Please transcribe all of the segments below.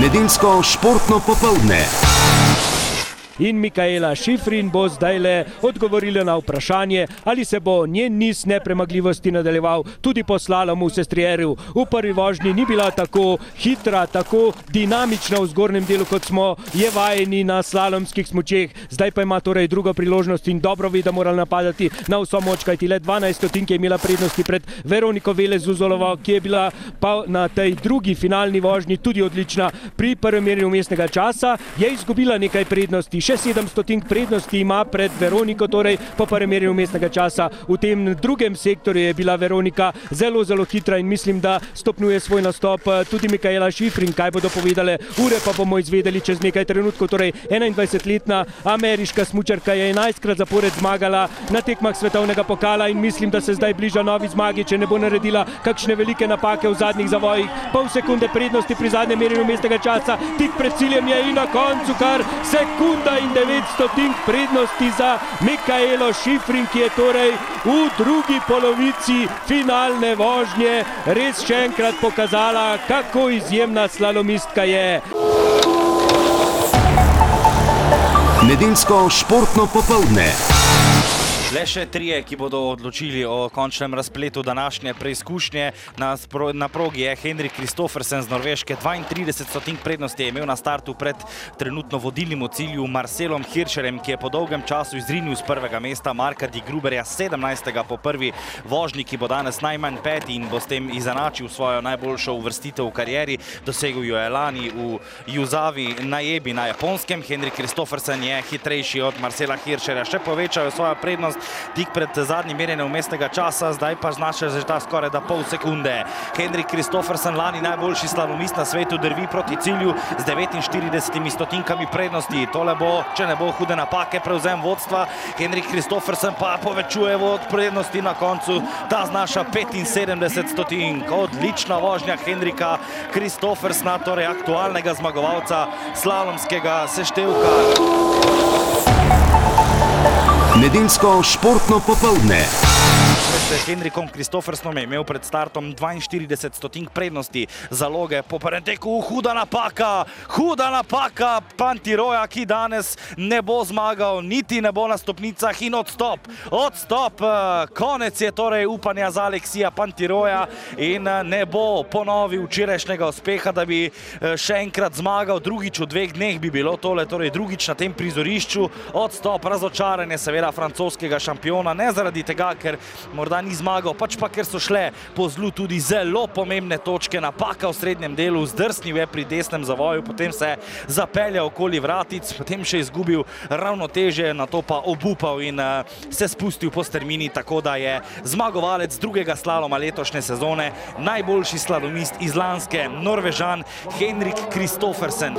Nedeljsko športno popoldne. In Mikaela Šifrin bo zdaj le odgovorila na vprašanje, ali se bo njen niz nepremagljivosti nadaljeval tudi po slalomu v Sestrierju. V prvi vožnji ni bila tako hitra, tako dinamična v zgornjem delu, kot smo je vajeni na slalomskih smučeh. Zdaj pa ima torej drugo priložnost in dobro ve, da mora napadati na vso moč, kajti le 12 stotink je imela prednosti pred Veroniko Velezuzolovo, ki je bila pa na tej drugi finalni vožnji tudi odlična. Pri prvem merjenju mestnega časa je izgubila nekaj prednosti še 700 prednosti ima pred Veroniko, torej po prvem merjenju mestnega časa. V tem drugem sektorju je bila Veronika zelo, zelo hitra in mislim, da stopnjuje svoj nastop tudi Mikaela Šifrin. Kaj bodo povedale ure, pa bomo izvedeli čez nekaj trenutkov. Torej, 21-letna ameriška smučarka je 11krat zapored zmagala na tekmah svetovnega pokala in mislim, da se zdaj bliža novi zmagi, če ne bo naredila kakšne velike napake v zadnjih zavojih. Pol sekunde prednosti pri zadnjem merjenju mestnega časa, tik pred ciljem je in na koncu kar sekunda in 900 prednosti za Mikaelo Šifrin, ki je torej v drugi polovici finalne vožnje res še enkrat pokazala, kako izjemna slalomistka je. Nedeljsko športno popoldne. Le še trije, ki bodo odločili o končnem razpletu današnje preizkušnje. Na, spro, na progi je Henrik Kristofersen z Norveške. 32 stotink prednosti je imel na startu pred trenutno vodilnim v cilju Marcelom Hiršerem, ki je po dolgem času izrinil z prvega mesta Marka Di Gruberja 17. po prvi vožnji, ki bo danes najmanj peti in bo s tem izenačil svojo najboljšo uvrstitev v karieri. Dosegel jo je lani v Juzavi na Jebi na Japonskem. Henrik Kristofersen je hitrejši od Marcela Hiršerja, še povečal svojo prednost tik pred zadnjim merjenjem mestnega časa, zdaj pa znaša že ta skoraj da pol sekunde. Henrik Kristofersen, lani najboljši slalomist na svetu, drvi proti cilju z 49 stotinkami prednosti. Tole bo, če ne bo hude napake, prevzem vodstva. Henrik Kristofersen pa povečuje vod prednosti na koncu. Ta znaša 75 stotink. Odlična vožnja Henrika Kristofersna, torej aktualnega zmagovalca slalomskega seštevka. Nedeljsko športno popoldne. S Henrikom Kristofersnom je imel pred startom 42 stotink prednosti zaloge po prvem teku. Huda napaka, huda napaka Pantiroja, ki danes ne bo zmagal, niti ne bo na stopnicah in odstop. Odstop, konec je torej upanja za Aleksija Pantiroja in ne bo ponovil včerajšnjega uspeha, da bi še enkrat zmagal. Drugič v dveh dneh bi bilo tole, torej drugič na tem prizorišču. Odstop, razočaranje seveda francoskega šampiona, ne zaradi tega, ker morda ni zmagal, pač pa ker so šle po zlu tudi zelo pomembne točke, napaka v srednjem delu, zdrsnil je pri desnem zavoju, potem se je zapeljal okoli vratic, potem še izgubil ravnoteže, na to pa obupal in uh, se spustil po strmini, tako da je zmagovalec drugega slaloma letošnje sezone, najboljši slalomist iz Lanske, Norvežan Henrik Kristofersen.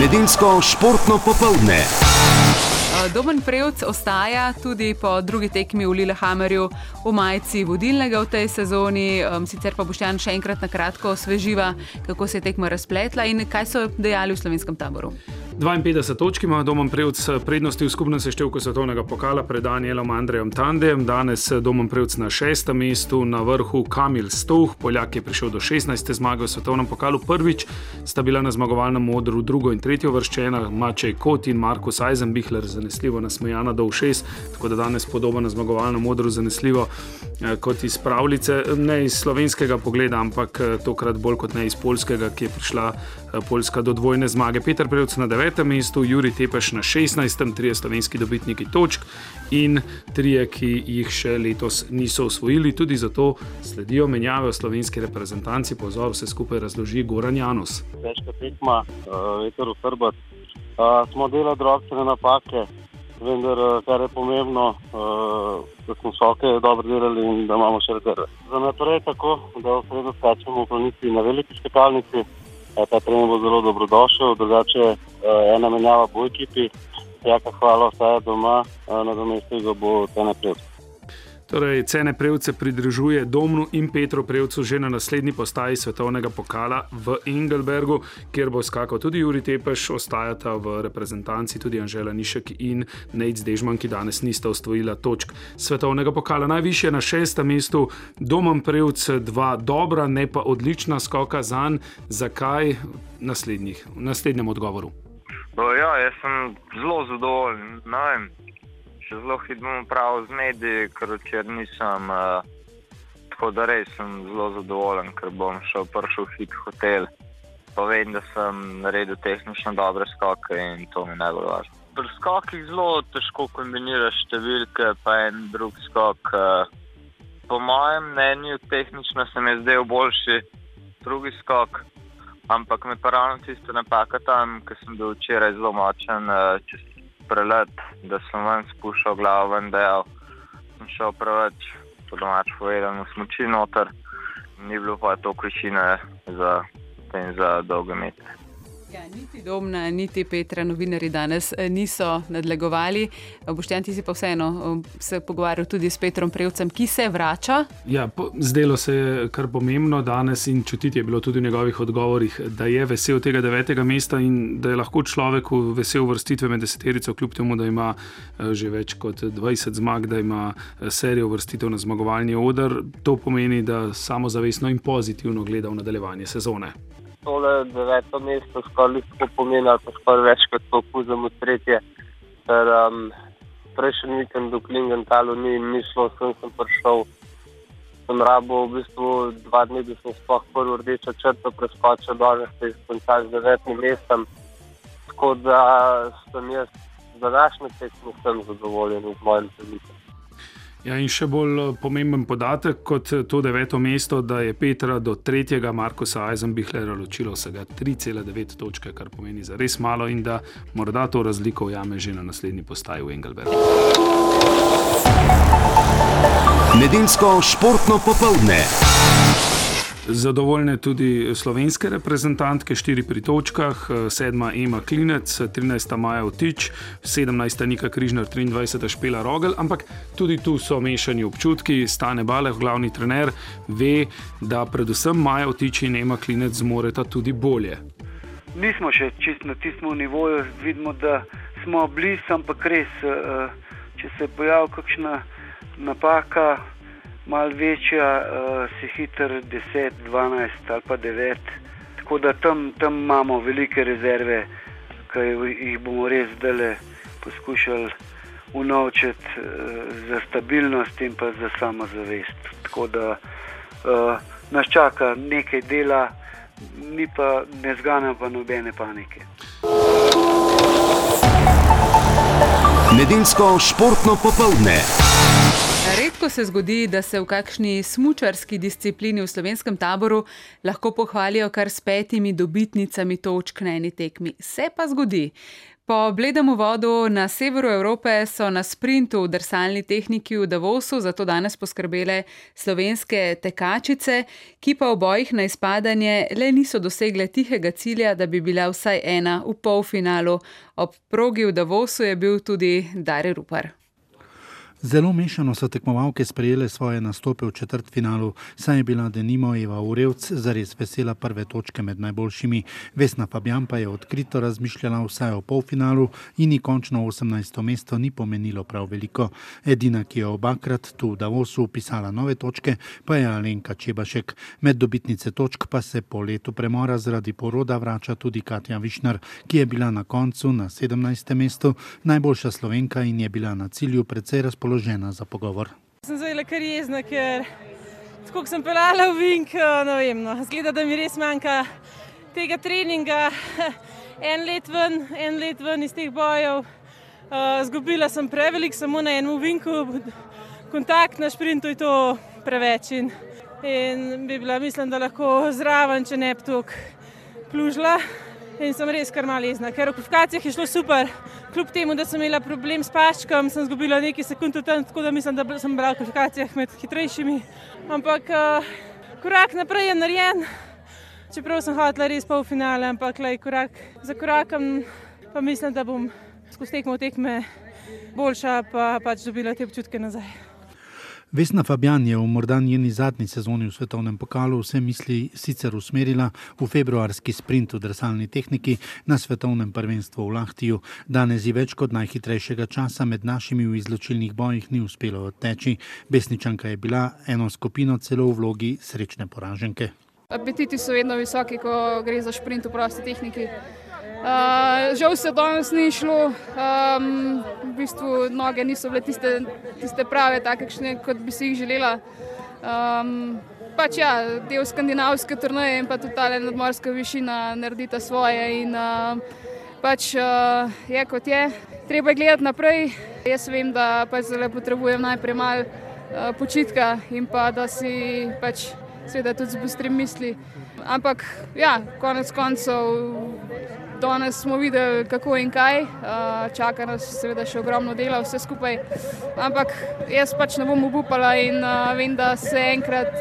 Nedeljsko športno popoldne. Domen Prevc ostaja tudi po drugi tekmi v Lillehammerju v majici vodilnega v tej sezoni. Sicer pa Boštjan še enkrat na kratko osveživa, kako se je tekma razpletla in kaj so dejali v slovenskem taboru. 52 točk ima Domen Prevc prednosti v skupnem seštevku svetovnega pokala pred Danielom Andrejem Tandem. Danes Domen Prevc na šestem mestu, na vrhu Kamil Stoh. Poljak je prišel do 16. zmage v svetovnem pokalu. Prvič sta bila na zmagovalnem modru drugo in tretjo vrščena, Mačej Kot in Markus Eisenbichler, zanesljivo nasmejana do všes, tako da danes podoba na zmagovalnem modru zanesljivo kot iz pravljice, ne iz slovenskega pogleda, ampak tokrat bolj kot ne iz polskega, ki je prišla Poljska do dvojne zmage. Peter Prevc na devetem mestu, Juri Tepeš na šestnajstem, trije slovenski dobitniki točk in trije, ki jih še letos niso osvojili. Tudi zato sledijo menjave v slovenski reprezentanci. Pozor, vse skupaj razloži Goran Janus. Težka tekma, veter v. Uh, smo delali drobne napake, vendar kar je pomembno, uh, da smo vsoke dobro delali in da imamo še rezerve. Za naprej je tako, da v sredo skačemo v planici na veliki skakalnici. Ta trening bo zelo dobrodošel, drugače ena menjava bo ekipi, jaka hvala ostaja doma, na domestu ga bo ta naprej. Torej, cene Prevce pridružuje Domnu in Petru Prevcu že na naslednji postaji svetovnega pokala v Engelbergu, kjer bo skakal tudi Juri Tepeš, ostajata v reprezentanci tudi Anžela Nišek in Nejc Dežman, ki danes nista osvojila točk svetovnega pokala. Najvišje na šestem mestu Domen Prevc, dva dobra, ne pa odlična skoka za njim. Zakaj? Naslednjih, v naslednjem odgovoru. No, ja, jaz sem zelo zadovoljen. Ne še zelo hitro prav z mediji, ker včeraj nisem. Uh, tako da res sem zelo zadovoljen, ker bom šel prvi hit hotel. Pa vem, da sem naredil tehnično dobre skoke in to mi najbolj važno. Pri skokih zelo težko kombiniraš številke, pa en drug skok. Uh, po mojem mnenju, tehnično se mi je zdel boljši drugi skok. Ampak me pa ravno tiste napaka tam, ker sem bil včeraj zelo močen uh, čez prelet, da sem ven spuščal glavo ven, da sem šel preveč, po domač povedano, smoči noter, ni bilo pa toliko višine za, za dolge metre. Ja, niti Domna, niti Petra, novinari danes eh, niso nadlegovali. Boštjan, ti si pa vseeno eh, se pogovarjal tudi s Petrom Prevcem, ki se vrača. Ja, po, zdelo se je kar pomembno danes in čutiti je bilo tudi v njegovih odgovorih, da je vesel tega devetega mesta in da je lahko človek vesel vrstitve med deseterico, kljub temu, da ima eh, že več kot 20 zmag, da ima serijo vrstitev na zmagovalni odr. To pomeni, da samozavestno in pozitivno gleda v nadaljevanje sezone tole deveto mesto skoraj tako pomeni, pa skoraj več kot to puzemo tretje. Ker um, prejšnji vikend v Klingentalu ni mislil, sem, sem prišel. Sem rabo v bistvu dva dni, da sem sploh prvo rdečo črto preskočil, danes se je končal z devetim mestom. Tako da sem jaz za današnje tekmo zadovoljen z mojim telesom. Ja, in še bolj eh, pomemben podatek kot to deveto mesto, da je Petra do tretjega Markusa Eisenbichlera ločilo vsega 3,9 točke, kar pomeni za res malo in da morda to razliko ujame že na naslednji postaji v Engelbergu. Nedeljsko športno popoldne. Zadovoljne tudi slovenske reprezentantke, štiri pri točkah, sedma Ema Klinec, 13. Maja Vtič, 17. Nika Križnar, 23. Špela Rogel, ampak tudi tu so mešani občutki. Stane Balev, glavni trener, ve, da predvsem Maja Vtič in Ema Klinec zmoreta tudi bolje. Nismo še čist na tistem nivoju, vidimo, da smo blizu, ampak res, eh, če se pojavi kakšna napaka malo večja, uh, si hiter 10, 12 ali pa 9. Tako da tam, tam imamo velike rezerve, ki jih bomo res zdaj poskušali unovčiti uh, za stabilnost in pa za samozavest. Tako da uh, nas čaka nekaj dela, ni pa ne zgana pa nobene panike. Nedeljsko športno popoldne. Redko se zgodi, da se v kakšni smučarski disciplini v slovenskem taboru lahko pohvalijo kar s petimi dobitnicami točk na eni tekmi. Se pa zgodi. Po bledem vodu na severu Evrope so na sprintu v drsalni tehniki v Davosu zato danes poskrbele slovenske tekačice, ki pa v bojih na izpadanje le niso dosegle tihega cilja, da bi bila vsaj ena v polfinalu. Ob progi v Davosu je bil tudi Dare Rupar. Zelo mešano so tekmovalke sprejele svoje nastope v četrtfinalu, saj je bila Denimo Eva Urevc zares vesela prve točke med najboljšimi. Vesna Fabjan pa je odkrito razmišljala vsaj o polfinalu in ji končno 18. mesto ni pomenilo prav veliko. Edina, ki je obakrat tu v Davosu upisala nove točke, pa je Alenka Čebašek. Med dobitnice točk pa se po letu premora zaradi poroda vrača tudi Katja Višnar, ki je bila na koncu na 17. mestu najboljša slovenka in je bila na cilju precej razpoložena razpoložena za pogovor. Sem zelo kar jezna, ker tako sem pelala v Vink, no vem, no, zgleda, da mi res manjka tega treninga. En let ven, en let ven iz teh bojev. Uh, zgubila sem prevelik, samo na enem vinku, kontakt na sprintu je to preveč. In, in bi bila, mislim, da lahko zraven, če ne bi tukaj plužila. In sem res kar malo jezna, ker v kvalifikacijah je šlo super. Kljub temu, da sem imela problem s paškom, sem izgubila nekaj sekund tam, tako da mislim, da sem bila v kvalifikacijah med hitrejšimi. Ampak uh, korak naprej je narejen, čeprav sem hodila res pol finale, ampak lej, korak za korakom pa mislim, da bom skozi tekmo tekme boljša, pa pač dobila te občutke nazaj. Vesna Fabian je v morda njeni zadnji sezoni v svetovnem pokalu vse misli sicer usmerila v februarski sprint v drsalni tehniki na svetovnem prvenstvu v Lahtiju. Danes ji več kot najhitrejšega časa med našimi v izločilnih bojih ni uspelo odteči. Besničanka je bila eno skupino celo v vlogi srečne poraženke. Apetiti so vedno visoki, ko gre za sprint v prosti tehniki. Uh, žal se danes ni šlo, um, v bistvu noge niso bile tiste, tiste prave, takšne, kot bi si jih želela. Um, pač ja, del skandinavske turnaje in pa tudi ta nadmorska višina naredita svoje in uh, pač uh, je kot je. Treba je gledati naprej. Jaz vem, da pač zelo potrebujem najprej malo uh, počitka in pa da si pač seveda tudi zbustrim misli. Ampak ja, konec koncev. Danes smo videli, kako in kaj, čaka nas seveda še ogromno dela, vse skupaj. Ampak jaz pač ne bom upala in vem, da se enkrat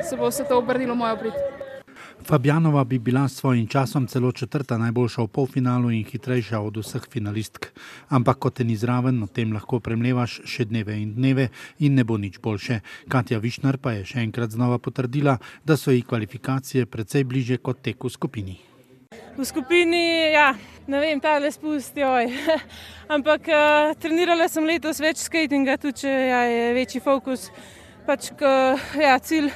se bo vse to obrnilo v mojo prid. Fabjanova bi bila s svojim časom celo četrta najboljša v polfinalu in hitrejša od vseh finalistk. Ampak kot ni zraven, o tem lahko premlevaš še dneve in dneve in ne bo nič boljše. Katja Višnar pa je še enkrat znova potrdila, da so ji kvalifikacije precej bliže kot tek v skupini v skupini, ja, ne vem, ta le spustijo. Ampak uh, trenirala sem letos več skatinga, tudi če ja, je večji fokus. Pač, k, ja, cilj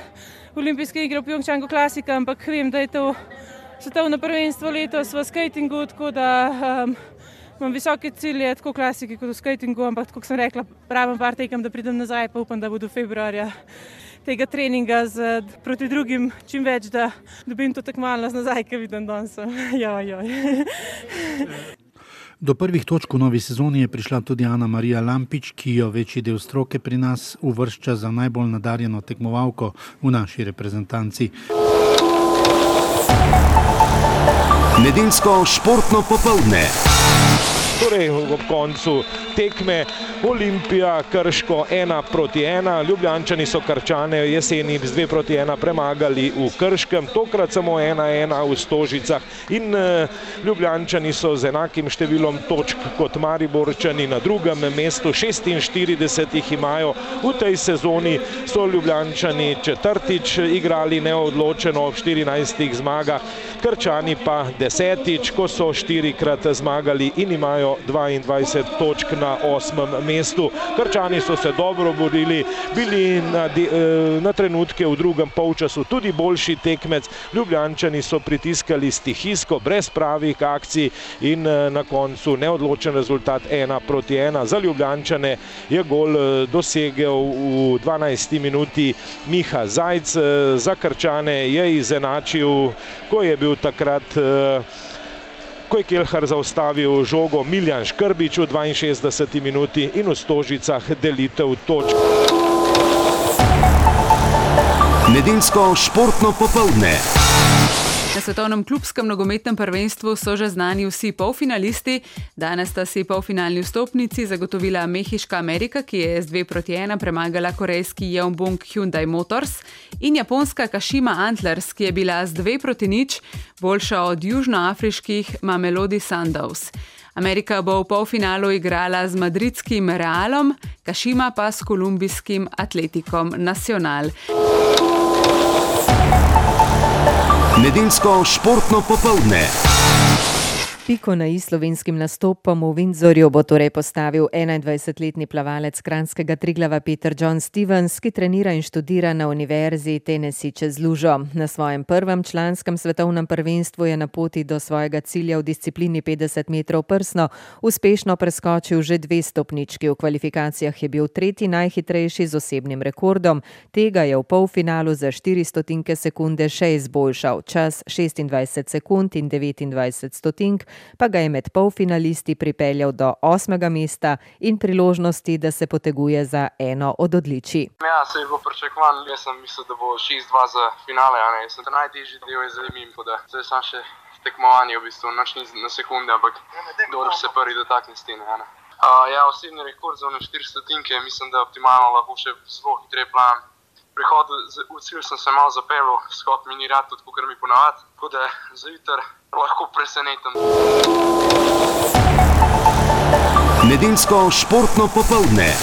olimpijske igre v Pjongčangu klasika, ampak vem, da je to svetovno prvenstvo letos v skatingu, tako da um, imam visoke cilje, tako klasiki kot v skatingu, ampak kot sem rekla, pravim par tekem, da pridem nazaj, pa upam, da bodo februarja tega treninga z, proti drugim čim več, da dobim to tekmovalnost nazaj, ki vidim danes. Joj, joj. Do prvih točk v novi sezoni je prišla tudi Ana Marija Lampič, ki jo večji del stroke pri nas uvršča za najbolj nadarjeno tekmovalko v naši reprezentanci. Nedeljsko športno popoldne. Torej, ob koncu tekme Olimpija, Krško, ena proti ena. Ljubljančani so Krčane jeseni z dve proti ena premagali v Krškem, tokrat samo ena ena v Stožicah in uh, Ljubljančani so z enakim številom točk kot Mariborčani na drugem mestu, 46 jih imajo. V tej sezoni so Ljubljančani četrtič igrali neodločeno ob 14 zmagah, Krčani pa desetič, ko so štirikrat zmagali in imajo 22 točk na osmem mestu. Krčani so se dobro borili, bili na, eh, na trenutke v drugem polčasu tudi boljši tekmec. Ljubljančani so pritiskali stihijsko, brez pravih akcij in eh, na koncu neodločen rezultat ena proti ena. Za Ljubljančane je gol eh, dosegel v 12 minuti Miha Zajc, za Krčane je izenačil, ko je bil takrat ko je Kelhar zaustavil žogo Miljan Škrbič v 62 minuti in v Stožicah delitev točk. Nedeljsko športno popoldne. Na svetovnem klubskem nogometnem prvenstvu so že znani vsi polfinalisti. Danes sta si polfinalni vstopnici zagotovila Mehiška Amerika, ki je z 2 proti 1 premagala korejski Yeonbong Hyundai Motors, in japonska Kashima Antlers, ki je bila z 2 proti 0 boljša od južnoafriških Mamelodi Sundowns. Amerika bo v polfinalu igrala z madridskim Realom, Kashima pa s kolumbijskim Atletikom Nacional. Nedeljsko športno popoldne. Piko na i slovenskim nastopom v Windsorju bo torej postavil 21-letni plavalec kranskega Triglava Peter John Stevens, ki trenira in študira na Univerzi Tennessee čez Lužo. Na svojem prvem članskem svetovnem prvenstvu je na poti do svojega cilja v disciplini 50 metrov prsno uspešno preskočil že dve stopnički. V kvalifikacijah je bil tretji najhitrejši z osebnim rekordom, tega je v polfinalu za 4 stotinke sekunde še izboljšal. Čas 26 sekund in 29 stotink pa ga je med polfinalisti pripeljal do osmega mesta in priložnosti, da se poteguje za eno od odličij. Ja, se je bilo pričakovano, jaz sem mislil, da bo 6-2 za finale, ja, jaz sem najtežji del izjemim, da zdaj sem še tekmovanje, v bistvu noč ni na sekunde, ampak dobro se prvi dotakne stene. Uh, ja, osebni rekord za 4 stotinke, mislim, da optimalno, lahko še zelo hitreje plan prihod v cilj sem se malo zapeljal, skot mi ni rad, tudi kar mi ponavadi, tako da za jutr lahko presenetim. Nedeljsko športno popoldne.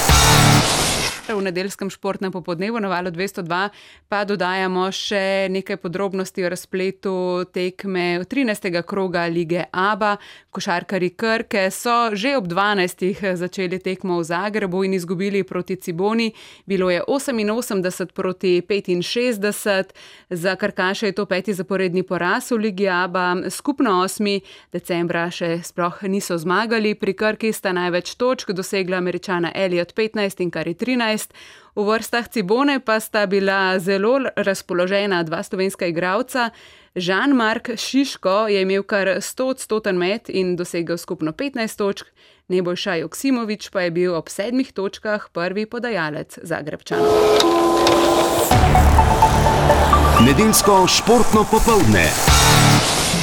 V nedeljskem športnem popodnevu na valu 202 pa dodajamo še nekaj podrobnosti o razpletu tekme 13. kroga lige ABA. Košarkari Krke so že ob 12. začeli tekmo v Zagrebu in izgubili proti Ciboni. Bilo je 88 proti 65, za Karkaše je to peti zaporedni poraz v ligi ABA, skupno 8. decembra še sploh niso zmagali, pri Krki sta največ točk dosegla američana Elliot 15 in Kari 13. V vrstah Cibone pa sta bila zelo razpoložena dva slovenska igralca. Žan-Mark Šiško je imel kar 100-odstoten met in dosegel skupno 15 točk, Nebojša Joksimovič pa je bil ob sedmih točkah prvi podajalec Zagrebčanov. Nedeljsko športno popoldne.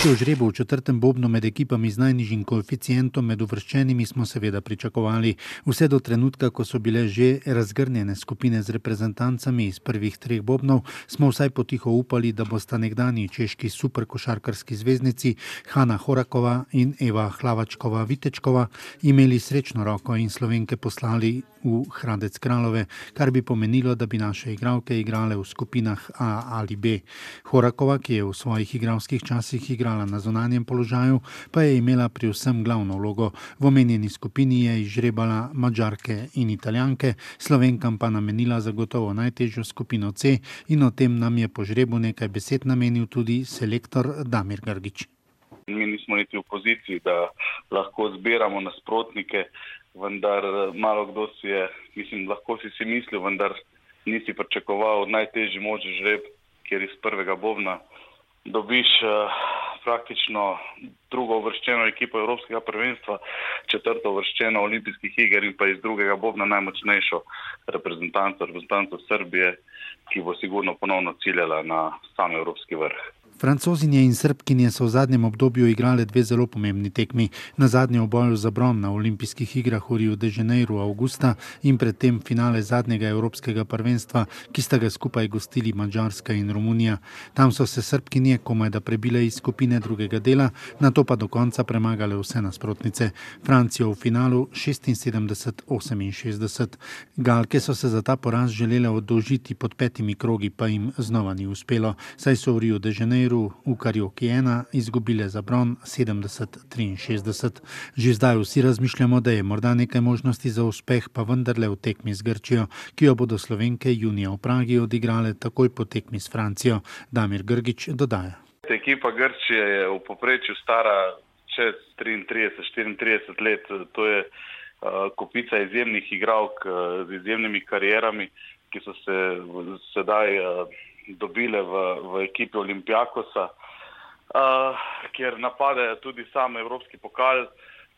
Tretjo žrebo v četrtem bobnu med ekipami z najnižjim koeficientom med uvrščenimi smo seveda pričakovali. Vse do trenutka, ko so bile že razgrnjene skupine z reprezentancami iz prvih treh bobnov, smo vsaj potiho upali, da bosta nekdani češki superkošarkarski zvezdnici Hanna Horakova in Eva Hlavačkova Vitečkova imeli srečno roko in slovenke poslali v Hradec Kralove, kar bi pomenilo, da bi naše igralke igrale v skupinah A ali B. Horakova, ki je v svojih igralskih časih igrala na zunanjem položaju, pa je imela pri vsem glavno vlogo. V omenjeni skupini je izžrebala mačarke in italijanke, slovenkam pa namenila zagotovo najtežjo skupino C in o tem nam je po žrebu nekaj besed namenil tudi selektor Damir Grgič. Mi nismo niti v poziciji, da lahko zbiramo nasprotnike, vendar malo kdo si je, mislim, lahko si si mislil, vendar nisi pričakoval najtežji možni žreb, kjer iz prvega bobna dobiš uh, praktično drugo uvrščeno ekipo Evropskega prvenstva, četrto uvrščeno olimpijskih iger in pa iz drugega bobna najmočnejšo reprezentanco, reprezentanco Srbije, ki bo sigurno ponovno ciljala na sam evropski vrh. Francozinje in Srbkinje so v zadnjem obdobju igrale dve zelo pomembni tekmi. Na zadnje v boju za bron na olimpijskih igrah v Rio de Janeiro avgusta in predtem finale zadnjega evropskega prvenstva, ki sta ga skupaj gostili Mačarska in Romunija. Tam so se Srbkinje komaj da prebile iz skupine drugega dela, na to pa do konca premagale vse nasprotnice. Francijo v finalu 76-68. Galke so se za ta poraz želele oddolžiti pod petimi krogi, pa jim znova ni uspelo, saj so v Rio de Janeiro v Karjoki 1 izgubile za bron 70-63. Že zdaj vsi razmišljamo, da je morda nekaj možnosti za uspeh, pa vendarle v tekmi z Grčijo, ki jo bodo slovenke junija v Pragi odigrale takoj po tekmi s Francijo. Damir Grgič dodaja. Ekipa Grčije je v poprečju stara čez 33-34 let. To je kupica izjemnih igralk z izjemnimi karierami, ki so se sedaj dobile v, v ekipi Olimpijakosa, uh, kjer napadajo tudi sam Evropski pokal.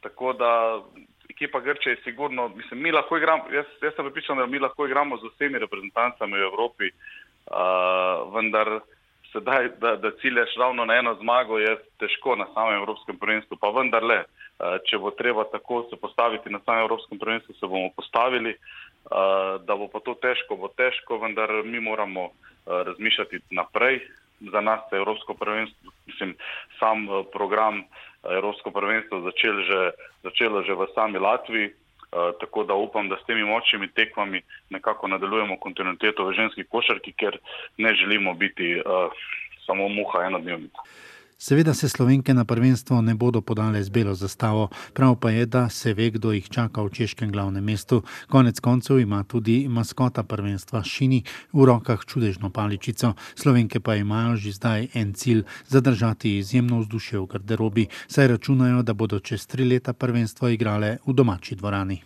Tako da ekipa Grče je sigurno, mislim, mi lahko igramo, jaz, jaz sem pripričan, da mi lahko igramo z vsemi reprezentancami v Evropi, uh, vendar sedaj, da, da ciljaš ravno na eno zmago, je težko na samem Evropskem prvenstvu, pa vendarle, uh, če bo treba tako se postaviti na samem Evropskem prvenstvu, se bomo postavili. Da bo pa to težko, bo težko, vendar mi moramo razmišljati naprej. Za nas je Evropsko prvenstvo, mislim, sam program Evropsko prvenstvo začel že, začelo že v sami Latviji, tako da upam, da s temi močnimi tekmami nekako nadaljujemo kontinuiteto v ženski košarki, ker ne želimo biti uh, samo muha enodnevnica. Seveda se slovenke na prvenstvo ne bodo podale z belo zastavo, prav pa je, da se ve, kdo jih čaka v češkem glavnem mestu. Konec koncev ima tudi maskota prvenstva Šini v rokah čudežno paličico. Slovenke pa imajo že zdaj en cilj: zadržati izjemno vzdušje v garderobi, saj računajo, da bodo čez tri leta prvenstvo igrale v domači dvorani.